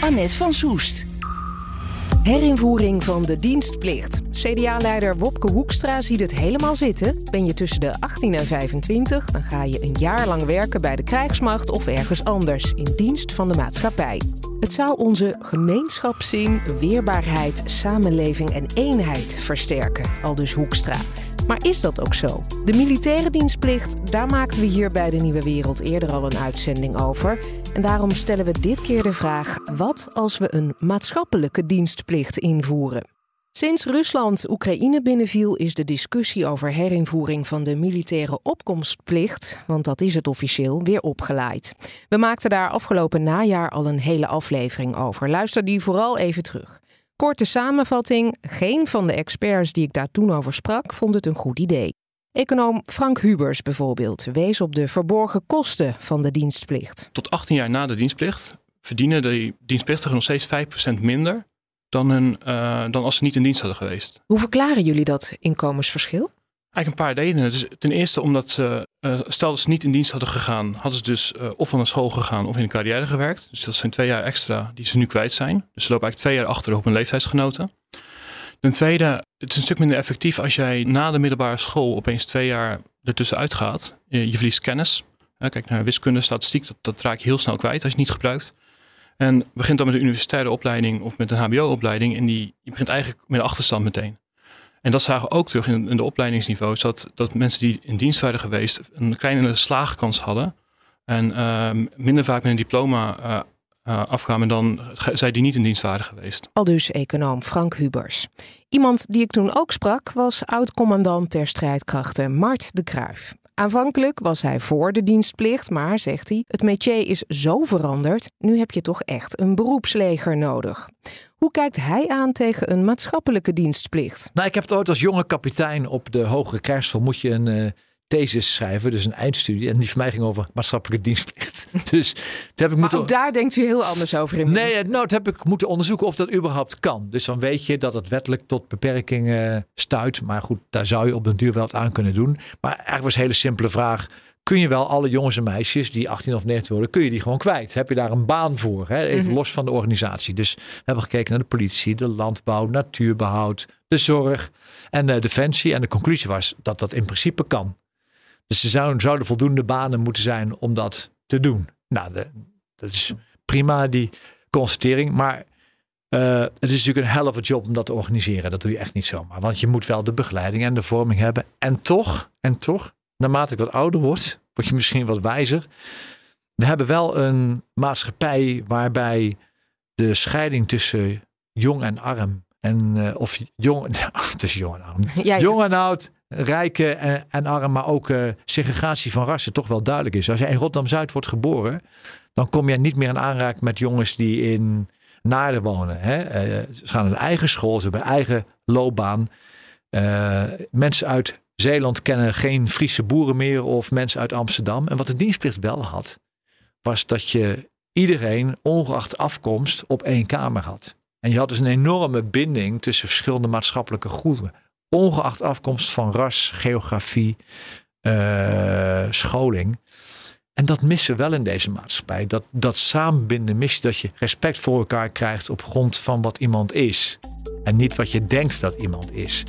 Annette van Soest. Herinvoering van de dienstplicht. CDA-leider Wopke Hoekstra ziet het helemaal zitten. Ben je tussen de 18 en 25, dan ga je een jaar lang werken bij de krijgsmacht of ergens anders in dienst van de maatschappij. Het zou onze gemeenschapszin, weerbaarheid, samenleving en eenheid versterken, aldus Hoekstra. Maar is dat ook zo? De militaire dienstplicht, daar maakten we hier bij de Nieuwe Wereld eerder al een uitzending over. En daarom stellen we dit keer de vraag: wat als we een maatschappelijke dienstplicht invoeren? Sinds Rusland Oekraïne binnenviel is de discussie over herinvoering van de militaire opkomstplicht, want dat is het officieel, weer opgeleid. We maakten daar afgelopen najaar al een hele aflevering over. Luister die vooral even terug. Korte samenvatting: geen van de experts die ik daar toen over sprak vond het een goed idee. Econoom Frank Hubers bijvoorbeeld wees op de verborgen kosten van de dienstplicht. Tot 18 jaar na de dienstplicht verdienen de dienstplichtigen nog steeds 5% minder dan, hun, uh, dan als ze niet in dienst hadden geweest. Hoe verklaren jullie dat inkomensverschil? Eigenlijk een paar redenen. Dus ten eerste omdat ze, uh, stel dat ze niet in dienst hadden gegaan, hadden ze dus uh, of van een school gegaan of in een carrière gewerkt. Dus dat zijn twee jaar extra die ze nu kwijt zijn. Dus ze lopen eigenlijk twee jaar achter op hun leeftijdsgenoten. Ten tweede, het is een stuk minder effectief als jij na de middelbare school opeens twee jaar ertussenuit gaat. Je, verliest kennis. kijk naar wiskunde, statistiek, dat, raak je heel snel kwijt als je het niet gebruikt. En begint dan met een universitaire opleiding of met een HBO-opleiding en die, je begint eigenlijk met een achterstand meteen. En dat zagen we ook terug in, in de opleidingsniveaus, dat, dat mensen die in dienst waren geweest een kleinere slaagkans hadden en uh, minder vaak met een diploma uh, uh, afkwamen dan zij die niet in dienst waren geweest. Al dus econoom Frank Hubers. Iemand die ik toen ook sprak was oud-commandant ter strijdkrachten Mart de Kruif. Aanvankelijk was hij voor de dienstplicht, maar zegt hij: het métier is zo veranderd, nu heb je toch echt een beroepsleger nodig. Hoe kijkt hij aan tegen een maatschappelijke dienstplicht? Nou, ik heb het ooit als jonge kapitein op de Hogere Krijgschool moet je een uh, thesis schrijven, dus een eindstudie. En die van mij ging over maatschappelijke dienstplicht. dus heb ik moeten... ook daar denkt u heel anders over in. Nee, nou, dat heb ik moeten onderzoeken of dat überhaupt kan. Dus dan weet je dat het wettelijk tot beperkingen stuit. Maar goed, daar zou je op den duur wel wat aan kunnen doen. Maar eigenlijk was een hele simpele vraag kun je wel alle jongens en meisjes die 18 of 19 worden, kun je die gewoon kwijt. Heb je daar een baan voor? Hè? Even mhm. los van de organisatie. Dus we hebben gekeken naar de politie, de landbouw, natuurbehoud, de zorg en de defensie. En de conclusie was dat dat in principe kan. Dus er zouden, zouden voldoende banen moeten zijn om dat te doen. Nou, de, dat is prima, die constatering. Maar uh, het is natuurlijk een hell of a job om dat te organiseren. Dat doe je echt niet zomaar. Want je moet wel de begeleiding en de vorming hebben. En toch, en toch, naarmate ik wat ouder word, word je misschien wat wijzer. We hebben wel een maatschappij waarbij de scheiding tussen jong en arm en uh, of jong, tussen jong en arm, ja, jong en oud, rijke en, en, arm, maar ook uh, segregatie van rassen toch wel duidelijk is. Als je in Rotterdam Zuid wordt geboren, dan kom je niet meer in aanraking met jongens die in Naarden wonen. Hè? Uh, ze gaan een eigen school, ze hebben een eigen loopbaan. mensen uit Zeeland kennen geen Friese boeren meer of mensen uit Amsterdam. En wat de dienstplicht wel had, was dat je iedereen, ongeacht afkomst, op één kamer had. En je had dus een enorme binding tussen verschillende maatschappelijke groepen. Ongeacht afkomst van ras, geografie, uh, scholing. En dat missen we wel in deze maatschappij. Dat, dat samenbinden mis dat je respect voor elkaar krijgt op grond van wat iemand is. En niet wat je denkt dat iemand is.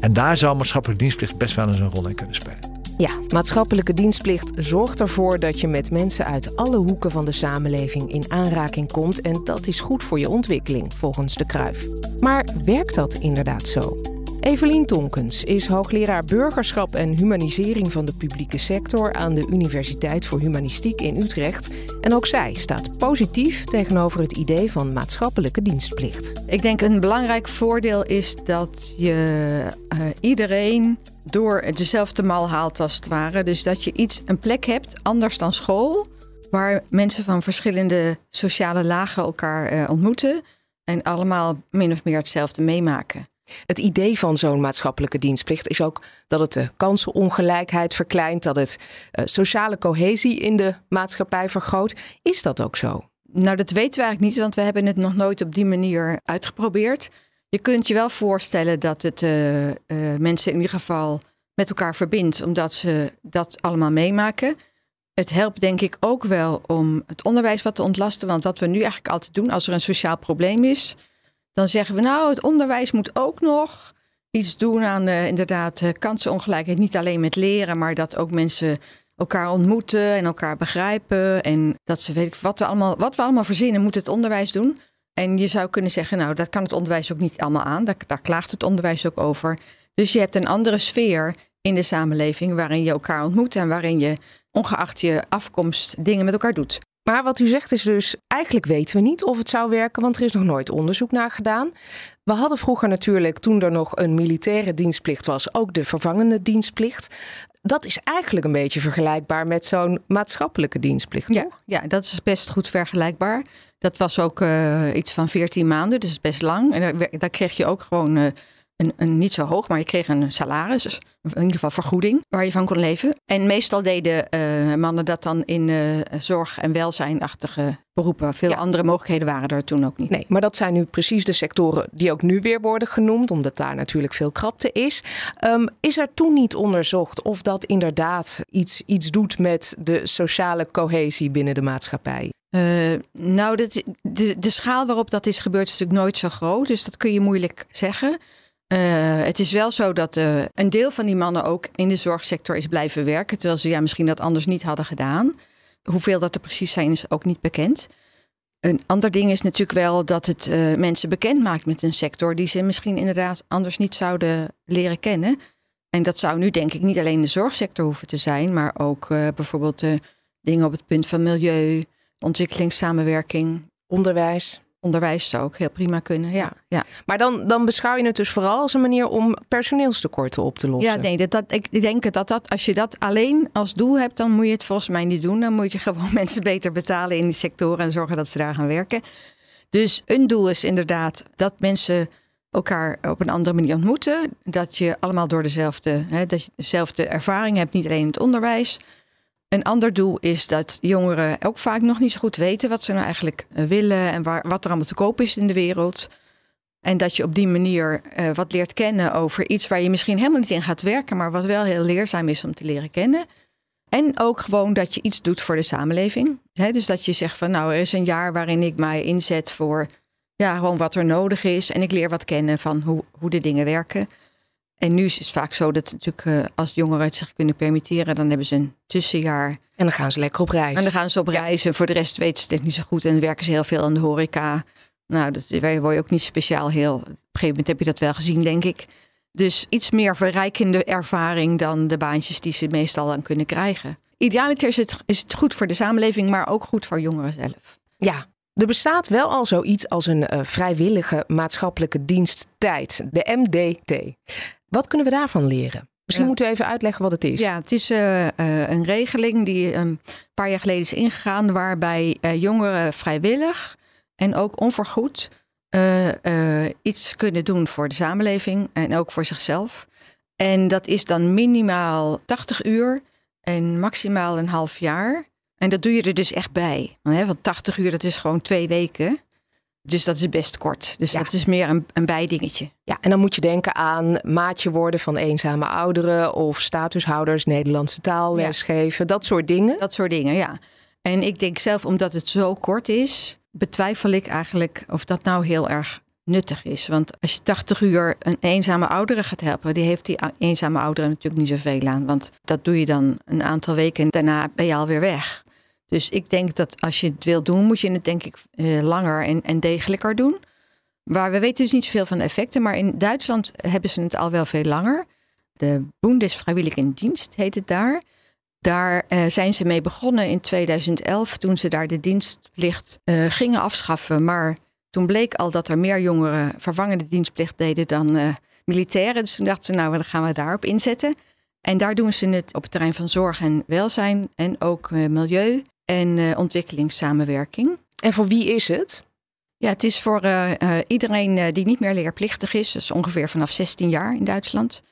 En daar zou maatschappelijke dienstplicht best wel eens een rol in kunnen spelen. Ja, maatschappelijke dienstplicht zorgt ervoor dat je met mensen uit alle hoeken van de samenleving in aanraking komt. En dat is goed voor je ontwikkeling, volgens de Kruif. Maar werkt dat inderdaad zo? Evelien Tonkens is hoogleraar burgerschap en humanisering van de publieke sector aan de Universiteit voor Humanistiek in Utrecht. En ook zij staat positief tegenover het idee van maatschappelijke dienstplicht. Ik denk een belangrijk voordeel is dat je uh, iedereen door dezelfde mal haalt als het ware. Dus dat je iets, een plek hebt, anders dan school, waar mensen van verschillende sociale lagen elkaar eh, ontmoeten en allemaal min of meer hetzelfde meemaken. Het idee van zo'n maatschappelijke dienstplicht is ook dat het de kansenongelijkheid verkleint, dat het uh, sociale cohesie in de maatschappij vergroot. Is dat ook zo? Nou, dat weten we eigenlijk niet, want we hebben het nog nooit op die manier uitgeprobeerd. Je kunt je wel voorstellen dat het uh, uh, mensen in ieder geval met elkaar verbindt, omdat ze dat allemaal meemaken. Het helpt denk ik ook wel om het onderwijs wat te ontlasten. Want wat we nu eigenlijk altijd doen als er een sociaal probleem is, dan zeggen we nou, het onderwijs moet ook nog iets doen aan de, inderdaad kansenongelijkheid. Niet alleen met leren, maar dat ook mensen elkaar ontmoeten en elkaar begrijpen. En dat ze weet wat we allemaal, wat we allemaal verzinnen, moet het onderwijs doen. En je zou kunnen zeggen, nou, dat kan het onderwijs ook niet allemaal aan. Daar, daar klaagt het onderwijs ook over. Dus je hebt een andere sfeer in de samenleving waarin je elkaar ontmoet en waarin je, ongeacht je afkomst, dingen met elkaar doet. Maar wat u zegt is dus, eigenlijk weten we niet of het zou werken, want er is nog nooit onderzoek naar gedaan. We hadden vroeger natuurlijk, toen er nog een militaire dienstplicht was, ook de vervangende dienstplicht. Dat is eigenlijk een beetje vergelijkbaar met zo'n maatschappelijke dienstplicht, ja, toch? Ja, dat is best goed vergelijkbaar. Dat was ook uh, iets van 14 maanden, dus best lang. En daar, daar kreeg je ook gewoon uh, een, een, niet zo hoog, maar je kreeg een salaris, dus in ieder geval vergoeding, waar je van kon leven. En meestal deden uh, mannen dat dan in zorg- en welzijnachtige beroepen. Veel ja. andere mogelijkheden waren er toen ook niet. Nee, maar dat zijn nu precies de sectoren die ook nu weer worden genoemd, omdat daar natuurlijk veel krapte is. Um, is er toen niet onderzocht of dat inderdaad iets, iets doet met de sociale cohesie binnen de maatschappij? Uh, nou, de, de, de schaal waarop dat is gebeurd is natuurlijk nooit zo groot, dus dat kun je moeilijk zeggen. Uh, het is wel zo dat uh, een deel van die mannen ook in de zorgsector is blijven werken, terwijl ze ja, misschien dat anders niet hadden gedaan. Hoeveel dat er precies zijn is ook niet bekend. Een ander ding is natuurlijk wel dat het uh, mensen bekend maakt met een sector die ze misschien inderdaad anders niet zouden leren kennen. En dat zou nu denk ik niet alleen de zorgsector hoeven te zijn, maar ook bijvoorbeeld dingen op het punt van milieu, ontwikkelingssamenwerking, onderwijs. Onderwijs zou ook heel prima kunnen, ja. ja. Maar dan, dan beschouw je het dus vooral als een manier om personeelstekorten op te lossen. Ja, nee, dat, dat, ik denk dat, dat als je dat alleen als doel hebt, dan moet je het volgens mij niet doen. Dan moet je gewoon mensen beter betalen in die sectoren en zorgen dat ze daar gaan werken. Dus een doel is inderdaad dat mensen elkaar op een andere manier ontmoeten. Dat je allemaal door dezelfde, hè, dat je dezelfde ervaring hebt, niet alleen in het onderwijs. Een ander doel is dat jongeren ook vaak nog niet zo goed weten wat ze nou eigenlijk willen en waar, wat er allemaal te koop is in de wereld. En dat je op die manier uh, wat leert kennen over iets waar je misschien helemaal niet in gaat werken, maar wat wel heel leerzaam is om te leren kennen. En ook gewoon dat je iets doet voor de samenleving. Dus dat je zegt van nou, er is een jaar waarin ik mij inzet voor ja, gewoon wat er nodig is. En ik leer wat kennen van hoe, hoe de dingen werken. En nu is het vaak zo dat natuurlijk uh, als jongeren het zich kunnen permitteren, dan hebben ze een tussenjaar. En dan gaan ze lekker op reis. En dan gaan ze op reis. En voor de rest weten ze het niet zo goed. En werken ze heel veel aan de horeca. Nou, dat word je ook niet speciaal heel. Op een gegeven moment heb je dat wel gezien, denk ik. Dus iets meer verrijkende ervaring dan de baantjes die ze meestal aan kunnen krijgen. Idealiter is het, is het goed voor de samenleving, maar ook goed voor jongeren zelf. Ja, er bestaat wel al zoiets als een uh, vrijwillige maatschappelijke diensttijd, de MDT. Wat kunnen we daarvan leren? Misschien ja. moeten we even uitleggen wat het is. Ja, het is uh, uh, een regeling die een paar jaar geleden is ingegaan, waarbij uh, jongeren vrijwillig en ook onvergoed iets kunnen doen voor de samenleving en ook voor zichzelf. En dat is dan minimaal 80 uur en maximaal een half jaar. En dat doe je er dus echt bij. Want 80 uur, dat is gewoon twee weken. Dus dat is best kort. Dus ja. dat is meer een, een bijdingetje. Ja, en dan moet je denken aan maatje worden van eenzame ouderen of statushouders Nederlandse taal lesgeven. Ja. Dat soort dingen. Dat soort dingen, ja. En ik denk zelf, omdat het zo kort is, betwijfel ik eigenlijk of dat nou heel erg nuttig is. Want als je 80 uur een eenzame oudere gaat helpen, die heeft die eenzame ouderen natuurlijk niet zoveel aan. Want dat doe je dan een aantal weken en daarna ben je alweer weg. Dus ik denk dat als je het wil doen, moet je het denk ik uh, langer en, en degelijker doen. Waar we weten dus niet zoveel van de effecten, maar in Duitsland hebben ze het al wel veel langer. De Bundesfreiwilligendienst heet het daar. Daar uh, zijn ze mee begonnen in 2011 toen ze daar de dienstplicht uh, gingen afschaffen. Maar toen bleek al dat er meer jongeren vervangende dienstplicht deden dan militairen. Dus toen dachten ze, nou, dan gaan we daarop inzetten. En daar doen ze het op het terrein van zorg en welzijn en ook milieu en eh, ontwikkelingssamenwerking. En voor wie is het? Ja, het is voor eh, eh, iedereen die niet meer leerplichtig is. Dus ongeveer vanaf 16 jaar in Duitsland.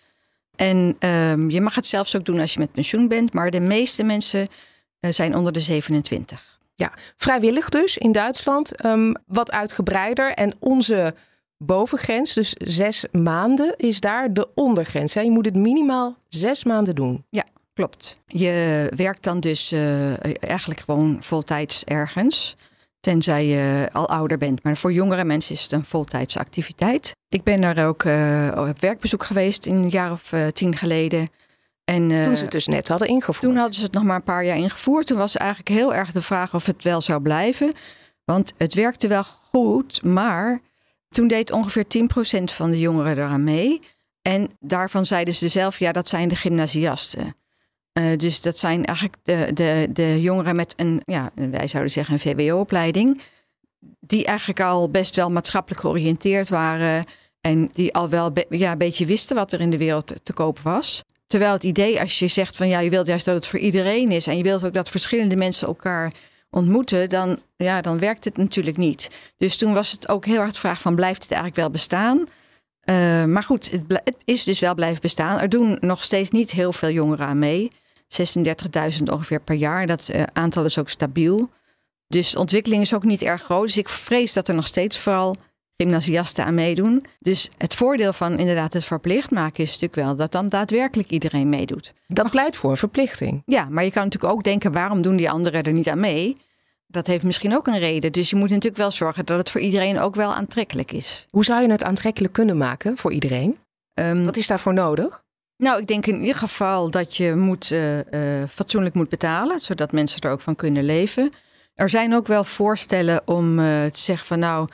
En ehm, je mag het zelfs ook doen als je met pensioen bent. Maar de meeste mensen zijn onder de 27. Vrijwillig dus in Duitsland. Ehm, wat uitgebreider. En onze bovengrens, dus zes maanden, is daar de ondergrens. Hè? Je moet het minimaal zes maanden doen. Klopt. Je werkt dan dus eh, eigenlijk gewoon voltijds ergens. Tenzij je al ouder bent. Maar voor jongere mensen is het een voltijdse activiteit. Ik ben daar ook eh, op werkbezoek geweest een jaar of eh, tien geleden. En, Toen ze het dus net hadden ingevoerd. toen hadden ze het nog maar een paar jaar ingevoerd. Toen was eigenlijk heel erg de vraag of het wel zou blijven. Want het werkte wel goed, maar toen deed ongeveer 10% van de jongeren eraan mee. En daarvan zeiden ze zelf, ja, dat zijn de gymnasiasten. Eh, dus dat zijn eigenlijk de, de, de jongeren met een, ja, wij zouden zeggen een VWO-opleiding. Die eigenlijk al best wel maatschappelijk georiënteerd waren. En die al wel ja, een beetje wisten wat er in de wereld te, koop was. Terwijl het idee, als je zegt van ja, je wilt juist dat het voor iedereen is. En je wilt ook dat verschillende mensen elkaar ontmoeten. Dan, ja, dan werkt het natuurlijk niet. Dus toen was het ook heel erg de vraag van blijft het eigenlijk wel bestaan? Eh, maar goed, het, het is dus wel blijven bestaan. Er doen nog steeds niet heel veel jongeren aan mee. 36.000 ongeveer per jaar. Dat eh, aantal is ook stabiel. Dus de ontwikkeling is ook niet erg groot. Dus ik vrees dat er nog steeds vooral gymnasiasten aan meedoen. Dus het voordeel van inderdaad het verplicht maken is natuurlijk wel dat dan daadwerkelijk iedereen meedoet. Dat pleit voor een verplichting. Ja, maar je kan natuurlijk ook denken, waarom doen die anderen er niet aan mee? Dat heeft misschien ook een reden. Dus je moet natuurlijk wel zorgen dat het voor iedereen ook wel aantrekkelijk is. Hoe zou je het aantrekkelijk kunnen maken voor iedereen? Ehm, Wat is daarvoor nodig? Nou, ik denk in ieder geval dat je moet, eh, eh, fatsoenlijk moet betalen, zodat mensen er ook van kunnen leven. Er zijn ook wel voorstellen om eh, te zeggen van nou,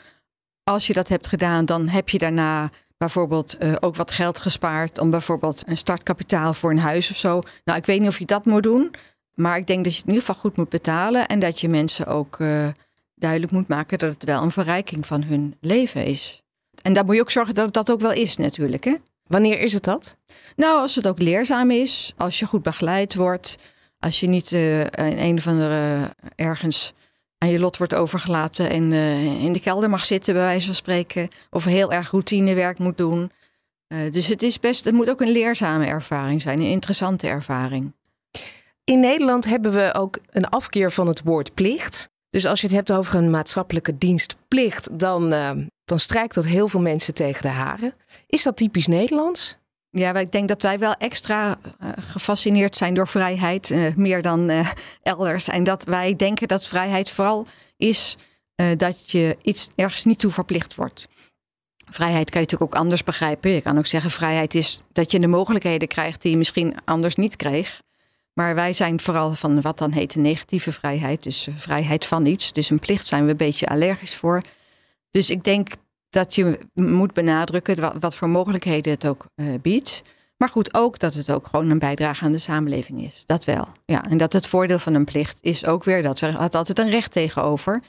als je dat hebt gedaan, dan heb je daarna bijvoorbeeld ook wat geld gespaard om bijvoorbeeld een startkapitaal voor een huis of zo. Nou, ik weet niet of je dat moet doen, maar ik denk dat je het in ieder geval goed moet betalen en dat je mensen ook duidelijk moet maken dat het wel een verrijking van hun leven is. En daar moet je ook zorgen dat het dat ook wel is natuurlijk, hè? Wanneer is het dat? Nou, als het ook leerzaam is, als je goed begeleid wordt, als je niet eh, in een of andere ergens aan je lot wordt overgelaten en eh, in de kelder mag zitten, bij wijze van spreken, of heel erg routinewerk moet doen. Eh, dus het is best, het moet ook een leerzame ervaring zijn, een interessante ervaring. In Nederland hebben we ook een afkeer van het woord plicht. Dus als je het hebt over een maatschappelijke dienstplicht, dan, eh, dan strijkt dat heel veel mensen tegen de haren. Is dat typisch Nederlands? Ja, ik denk dat wij wel extra eh, gefascineerd zijn door vrijheid, eh, meer dan eh, elders. En dat wij denken dat vrijheid vooral is dat je iets ergens niet toe verplicht wordt. Vrijheid kan je natuurlijk ook anders begrijpen. Je kan ook zeggen, vrijheid is dat je de mogelijkheden krijgt die je misschien anders niet kreeg. Maar wij zijn vooral van wat dan heet de negatieve vrijheid. Dus vrijheid van iets. Dus een plicht zijn we een beetje allergisch voor. Dus ik denk dat je moet benadrukken wat, voor mogelijkheden het ook eh, biedt. Maar goed, ook dat het ook gewoon een bijdrage aan de samenleving is. Dat wel. Ja, en dat het voordeel van een plicht is ook weer dat er altijd een recht tegenover.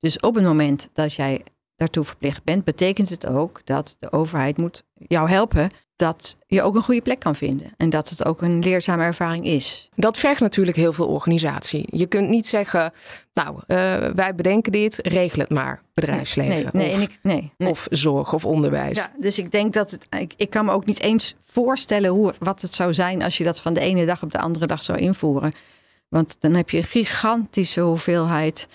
Dus op het moment dat jij daartoe verplicht bent, betekent het ook dat de overheid moet jou helpen dat je ook een goede plek kan vinden. En dat het ook een leerzame ervaring is. Dat vergt natuurlijk heel veel organisatie. Je kunt niet zeggen, nou, eh, wij bedenken dit, regel het maar, bedrijfsleven. Nee, nee, of, ik, nee, nee. of zorg of onderwijs. Ja, dus ik denk dat het. Ik, ik kan me ook niet eens voorstellen hoe, wat het zou zijn als je dat van de ene dag op de andere dag zou invoeren. Want dan heb je een gigantische hoeveelheid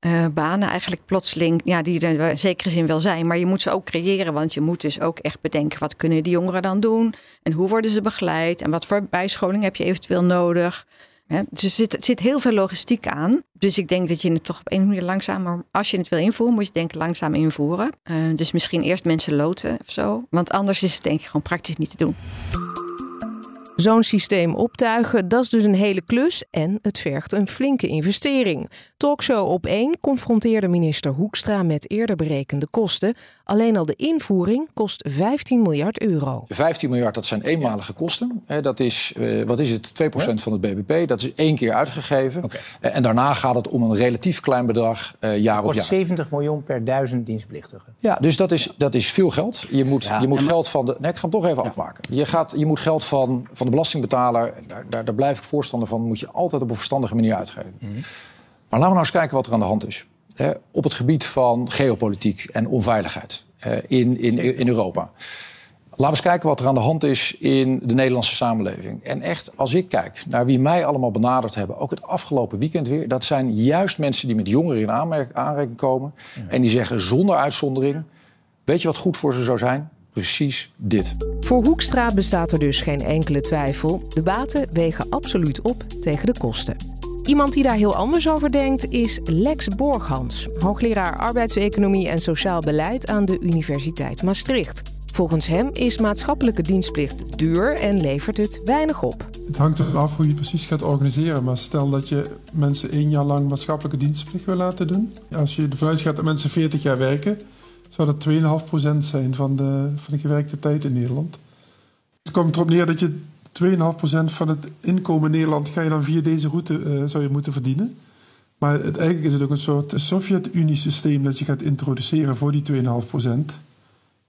eh, banen eigenlijk plotseling. Ja, die er in zekere zin wel zijn. Maar je moet ze ook creëren. Want je moet dus ook echt bedenken. Wat kunnen die jongeren dan doen? En hoe worden ze begeleid? En wat voor bijscholing heb je eventueel nodig? Dus er zit, zit heel veel logistiek aan. Dus ik denk dat je het toch op een manier langzamer... Als je het wil invoeren, moet je denk langzaam invoeren. Eh, dus misschien eerst mensen loten of zo. Want anders is het denk ik gewoon praktisch niet te doen. Zo'n systeem optuigen, dat is dus een hele klus en het vergt een flinke investering. Talkshow op 1 confronteerde minister Hoekstra met eerder berekende kosten. Alleen al de invoering kost 15 miljard euro. 15 miljard, dat zijn eenmalige kosten. Hè, Dat is, eh, wat is het, 2% van het BBP. Dat is één keer uitgegeven. Oké. Eh, En daarna gaat het om een relatief klein bedrag eh, jaar op kost jaar. 70 miljoen per duizend dienstplichtigen. Ja, dus dat is, dat is veel geld. Je moet, Ja, je moet maar- geld van de. Nee, ik ga hem toch even afmaken. Je, gaat, je moet geld van, van de belastingbetaler. Daar, daar, daar blijf ik voorstander van. Moet je altijd op een verstandige manier uitgeven. Maar laten we nou eens kijken wat er aan de hand is. Hè, op het gebied van geopolitiek en onveiligheid eh, in, in, in Europa. Laten we eens kijken wat er aan de hand is in de Nederlandse samenleving. En echt, als ik kijk naar wie mij allemaal benaderd hebben, ook het afgelopen weekend weer, dat zijn juist mensen die met jongeren in aanraking komen. En die zeggen zonder uitzondering: Weet je wat goed voor ze zou zijn? Precies dit. Voor Hoekstra bestaat er dus geen enkele twijfel. De baten wegen absoluut op tegen de kosten. Iemand die daar heel anders over denkt is Lex Borghans, hoogleraar arbeidseconomie en sociaal beleid aan de Universiteit Maastricht. Volgens hem is maatschappelijke dienstplicht duur en levert het weinig op. Het hangt er af hoe je precies gaat organiseren. Maar stel dat je mensen één jaar lang maatschappelijke dienstplicht wil laten doen. Als je ervan uitgaat dat mensen 40 jaar werken, zou dat 2,5% zijn van de, van de gewerkte tijd in Nederland. Het komt erop neer dat je 2,5% van het inkomen in Nederland ga je dan via deze route eh, zou je moeten verdienen. Maar het, eigenlijk is het ook een soort Sovjet-Unie-systeem dat je gaat introduceren voor die 2,5%.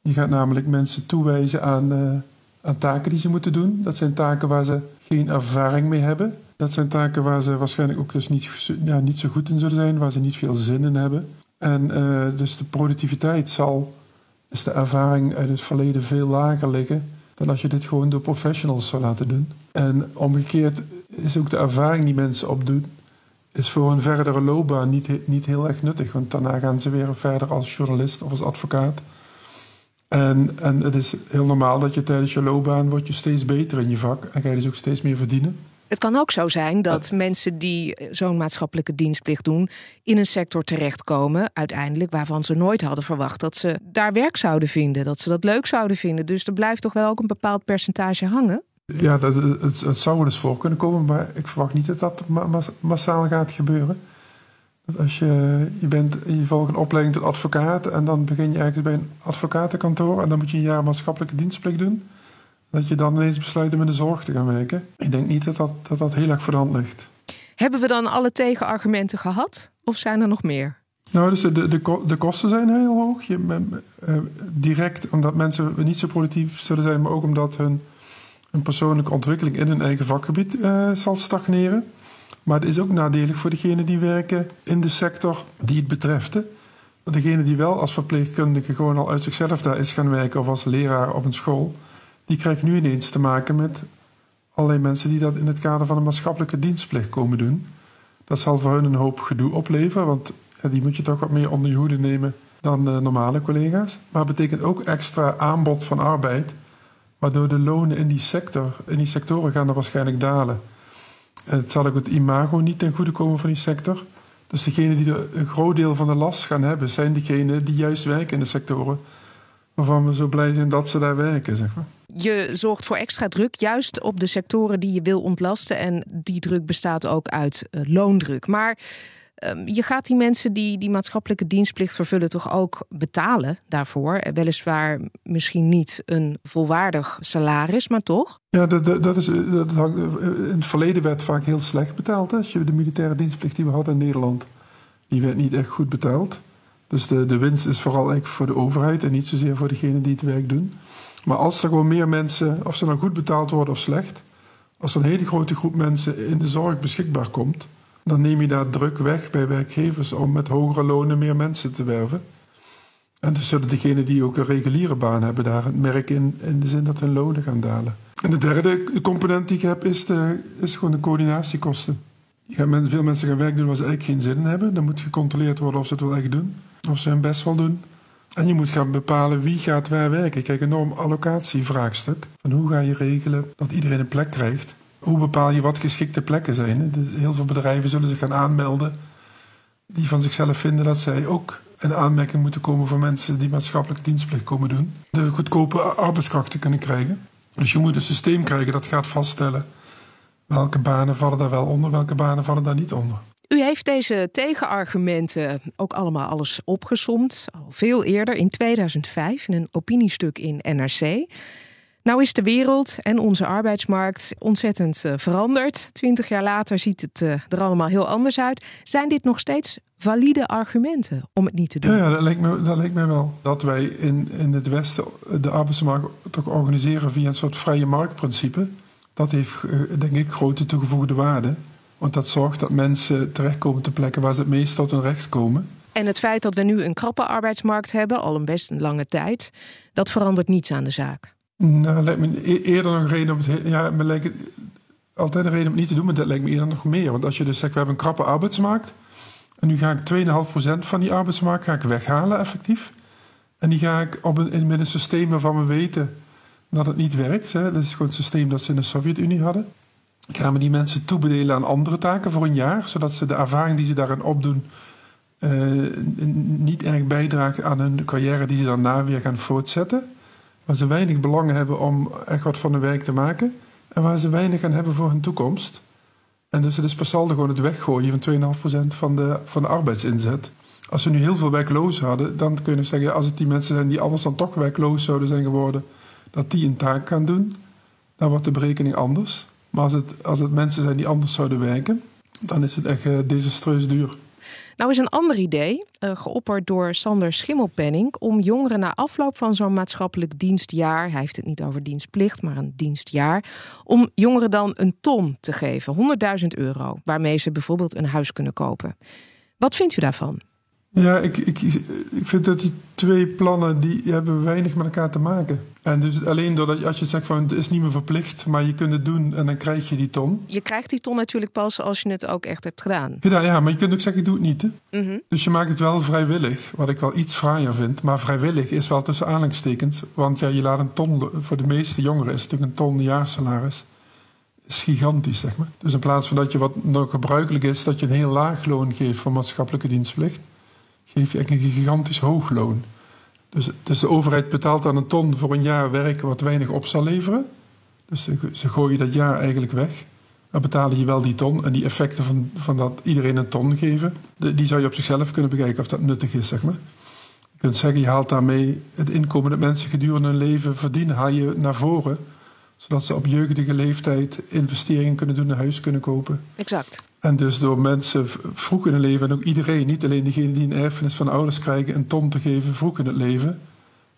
Je gaat namelijk mensen toewijzen aan, eh, aan taken die ze moeten doen. Dat zijn taken waar ze geen ervaring mee hebben. Dat zijn taken waar ze waarschijnlijk ook dus niet, ja, niet zo goed in zullen zijn, waar ze niet veel zin in hebben. En eh, dus de productiviteit zal, is de ervaring uit het verleden veel lager liggen dan als je dit gewoon door professionals zou laten doen. En omgekeerd is ook de ervaring die mensen opdoen, is voor een verdere loopbaan niet, niet heel erg nuttig. Want daarna gaan ze weer verder als journalist of als advocaat. En, en het is heel normaal dat je tijdens je loopbaan word je steeds beter in je vak en ga je dus ook steeds meer verdienen. Het kan ook zo zijn dat mensen die eh, zo'n maatschappelijke dienstplicht doen, in een sector terechtkomen, uiteindelijk waarvan ze nooit hadden verwacht dat ze daar werk zouden vinden, dat ze dat leuk zouden vinden. Dus er blijft toch wel ook een bepaald percentage hangen. Ja, dat, het, het zou wel eens voor kunnen komen, maar ik verwacht niet dat dat ma- mas- massaal gaat gebeuren. Dat als je, je, bent, je volgt een opleiding tot advocaat en dan begin je eigenlijk bij een advocatenkantoor en dan moet je een jaar maatschappelijke dienstplicht doen. Dat je dan ineens besluit om in de zorg te gaan werken. Ik denk niet dat dat, dat, dat heel erg voor de hand ligt. Hebben we dan alle tegenargumenten gehad? Of zijn er nog meer? Nou, dus de, de, de kosten zijn heel hoog. Je, men- eh, direct omdat mensen niet zo productief zullen zijn, maar ook omdat hun, hun persoonlijke ontwikkeling in hun eigen vakgebied eh, zal stagneren. Maar het is ook nadelig voor degenen die werken in de sector die het betreft. Degene die wel als verpleegkundige gewoon al uit zichzelf daar is gaan werken of als leraar op een school, die krijgt nu ineens te maken met allerlei mensen die dat in het kader van een maatschappelijke dienstplicht komen doen. Dat zal voor hun een hoop gedoe opleveren, want die moet je toch wat meer onder je hoede nemen dan eh, normale collega's. Maar betekent ook extra aanbod van arbeid, waardoor de lonen in die sector, in die sectoren gaan er waarschijnlijk dalen. En het zal ook het imago niet ten goede komen van die sector. Dus degenen die er een groot deel van de last gaan hebben, zijn degenen die juist werken in de sectoren waarvan we zo blij zijn dat ze daar werken, zeg maar. Je zorgt voor extra druk, juist op de sectoren die je wil ontlasten. En die druk bestaat ook uit eh, loondruk. Maar ehm, je gaat die mensen die die maatschappelijke dienstplicht vervullen, toch ook betalen daarvoor. Eh, Weliswaar misschien niet een volwaardig salaris, maar toch? Ja, dat, dat, dat is, dat hangt, in het verleden werd vaak heel slecht betaald. Hè? Als je de militaire dienstplicht die we hadden in Nederland, die werd niet echt goed betaald. Dus de, de winst is vooral eigenlijk voor de overheid en niet zozeer voor degenen die het werk doen. Maar als er gewoon meer mensen, of ze nou goed betaald worden of slecht, als er een hele grote groep mensen in de zorg beschikbaar komt, dan neem je daar druk weg bij werkgevers om met hogere lonen meer mensen te werven. En dus zullen degenen die ook een reguliere baan hebben daar het merk in, in de zin dat hun lonen gaan dalen. En de derde component die ik heb is, de, is gewoon de coördinatiekosten. Gaat met, veel mensen gaan werk doen waar ze eigenlijk geen zin in hebben. Dan moet gecontroleerd worden of ze het wel echt doen. Of ze hun best wel doen. En je moet gaan bepalen wie gaat waar werken. Kijk, een enorm allocatievraagstuk. Van hoe ga je regelen dat iedereen een plek krijgt? Hoe bepaal je wat geschikte plekken zijn? Heel veel bedrijven zullen zich gaan aanmelden die van zichzelf vinden dat zij ook een aanmerking moeten komen voor mensen die maatschappelijke dienstplicht komen doen. De goedkope arbeidskrachten kunnen krijgen. Dus je moet een systeem krijgen dat gaat vaststellen welke banen vallen daar wel onder, welke banen vallen daar niet onder. U heeft deze tegenargumenten ook allemaal alles opgesomd. Al veel eerder, in 2005, in een opiniestuk in NRC. Nou is de wereld en onze arbeidsmarkt ontzettend eh, veranderd. Twintig jaar later ziet het eh, er allemaal heel anders uit. Zijn dit nog steeds valide argumenten om het niet te doen? Ja, dat, lijkt me, dat lijkt mij wel. Dat wij in, in het Westen de arbeidsmarkt toch organiseren via een soort vrije marktprincipe. Dat heeft, eh, denk ik, grote toegevoegde waarde. Want dat zorgt dat mensen terechtkomen te plekken waar ze het meest tot hun recht komen. En het feit dat we nu een krappe arbeidsmarkt hebben, al een best een lange tijd, dat verandert niets aan de zaak. Nou, lijkt me e- eerder nog een reden om het. he- Ja, me lijkt het altijd een reden om het niet te doen, maar dat lijkt me eerder nog meer. Want als je dus zegt, we hebben een krappe arbeidsmarkt. En nu ga ik 2,5% van die arbeidsmarkt ga ik weghalen, effectief. En die ga ik op een, in, met een systeem waarvan we weten dat het niet werkt. Hè. Dat is gewoon het systeem dat ze in de Sovjet-Unie hadden. Gaan we die mensen toebedelen aan andere taken voor een jaar, zodat ze de ervaring die ze daarin opdoen. eh, niet erg bijdraagt aan hun carrière die ze daarna weer gaan voortzetten. Waar ze weinig belang hebben om echt wat van hun werk te maken. En waar ze weinig aan hebben voor hun toekomst. En dus het is per saldo gewoon het weggooien van 2,5% van de, van de arbeidsinzet. Als we nu heel veel werklozen hadden, dan kun je zeggen... als het die mensen zijn die anders dan toch werkloos zouden zijn geworden... dat die een taak gaan doen, dan wordt de berekening anders. Maar als het, als het mensen zijn die anders zouden werken... dan is het echt eh, desastreus duur. Nou is een ander idee, eh, geopperd door Sander Schimmelpenning, om jongeren na afloop van zo'n maatschappelijk dienstjaar, hij heeft het niet over dienstplicht, maar een dienstjaar, om jongeren dan een ton te geven, 100.000 euro, waarmee ze bijvoorbeeld een huis kunnen kopen. Wat vindt u daarvan? Ja, ik, ik, ik vind dat die twee plannen die hebben weinig met elkaar te maken. En dus alleen doordat als je zegt van het is niet meer verplicht, maar je kunt het doen en dan krijg je die ton. Je krijgt die ton natuurlijk pas als je het ook echt hebt gedaan. Ja, ja maar je kunt ook zeggen ik doe het niet. Hè? Mhm. Dus je maakt het wel vrijwillig, wat ik wel iets fraaier vind. Maar vrijwillig is wel tussen aanhalingstekens. Want ja, je laat een ton, voor de meeste jongeren is het natuurlijk een ton jaarsalaris. Is gigantisch, zeg maar. Dus in plaats van dat je wat nog gebruikelijk is, dat je een heel laag loon geeft voor maatschappelijke dienstplicht, geef je eigenlijk een gigantisch hoog loon. Dus, dus de overheid betaalt dan een ton voor een jaar werk wat weinig op zal leveren. Dus ze, ze gooien dat jaar eigenlijk weg. Dan betalen je wel die ton. En die effecten van, van dat iedereen een ton geven, die zou je op zichzelf kunnen bekijken of dat nuttig is, zeg maar. Je kunt zeggen, je haalt daarmee het inkomen dat mensen gedurende hun leven verdienen, haal je naar voren. Zodat ze op jeugdige leeftijd investeringen kunnen doen, een huis kunnen kopen. Exact. En dus door mensen vroeg in het leven, en ook iedereen, niet alleen diegenen die een erfenis van ouders krijgen, een ton te geven vroeg in het leven,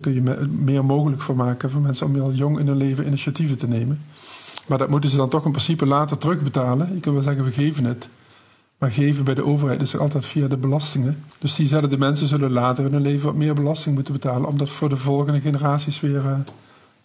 kun je me- meer mogelijk voor maken voor mensen om heel jong in hun leven initiatieven te nemen. Maar dat moeten ze dan toch in principe later terugbetalen. Je kunt wel zeggen, we geven het. Maar geven bij de overheid is altijd via de belastingen. Dus diezelfde mensen zullen later in hun leven wat meer belasting moeten betalen om dat voor de volgende generaties weer, eh, weer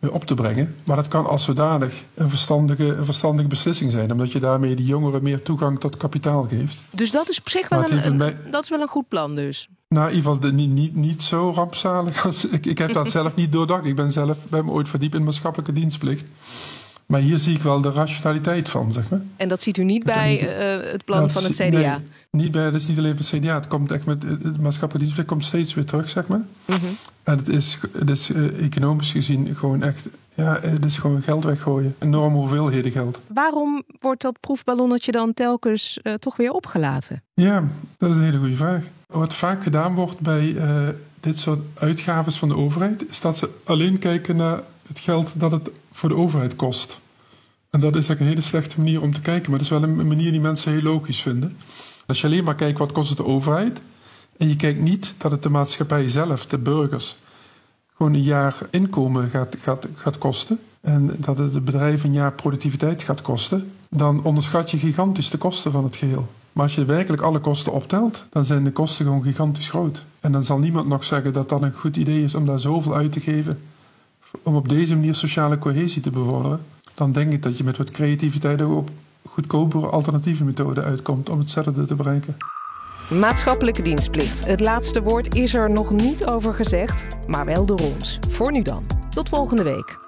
op te brengen. Maar dat kan als zodanig een verstandige, een verstandige beslissing zijn, omdat je daarmee die jongeren meer toegang tot kapitaal geeft. Dus dat is op zich wel een, dat is wel een goed plan dus. Nou, in ieder geval de, niet, niet, niet zo rampzalig als ik. Ik heb dat zelf niet doordacht. Ik ben zelf ben me ooit verdiept in maatschappelijke dienstplicht. Maar hier zie ik wel de rationaliteit van, zeg maar. En dat ziet u niet Dat bij het plan van het CDA. nee, niet bij, dat is niet alleen van het CDA. Het komt echt met het maatschappelijke dienstplicht komt steeds weer terug, zeg maar. Mhm. En het is, het is eh, economisch gezien gewoon echt. Ja, het is gewoon geld weggooien. Enorme hoeveelheden geld. Waarom wordt dat proefballonnetje dan telkens eh, toch weer opgelaten? Ja, dat is een hele goede vraag. Wat vaak gedaan wordt bij eh, dit soort uitgaven van de overheid, is dat ze alleen kijken naar het geld dat het voor de overheid kost. En dat is eigenlijk een hele slechte manier om te kijken, maar dat is wel een manier die mensen heel logisch vinden. Als je alleen maar kijkt wat kost het de overheid, en je kijkt niet dat het de maatschappij zelf, de burgers, gewoon een jaar inkomen gaat, gaat, gaat kosten. En dat het de bedrijven een jaar productiviteit gaat kosten. Dan onderschat je gigantisch de kosten van het geheel. Maar als je werkelijk alle kosten optelt, dan zijn de kosten gewoon gigantisch groot. En dan zal niemand nog zeggen dat dat een goed idee is om daar zoveel uit te geven. Om op deze manier sociale cohesie te bevorderen. Dan denk ik dat je met wat creativiteit ook op goedkopere alternatieve methoden uitkomt om hetzelfde te bereiken. Maatschappelijke dienstplicht. Het laatste woord is er nog niet over gezegd, maar wel door ons. Voor nu dan. Tot volgende week.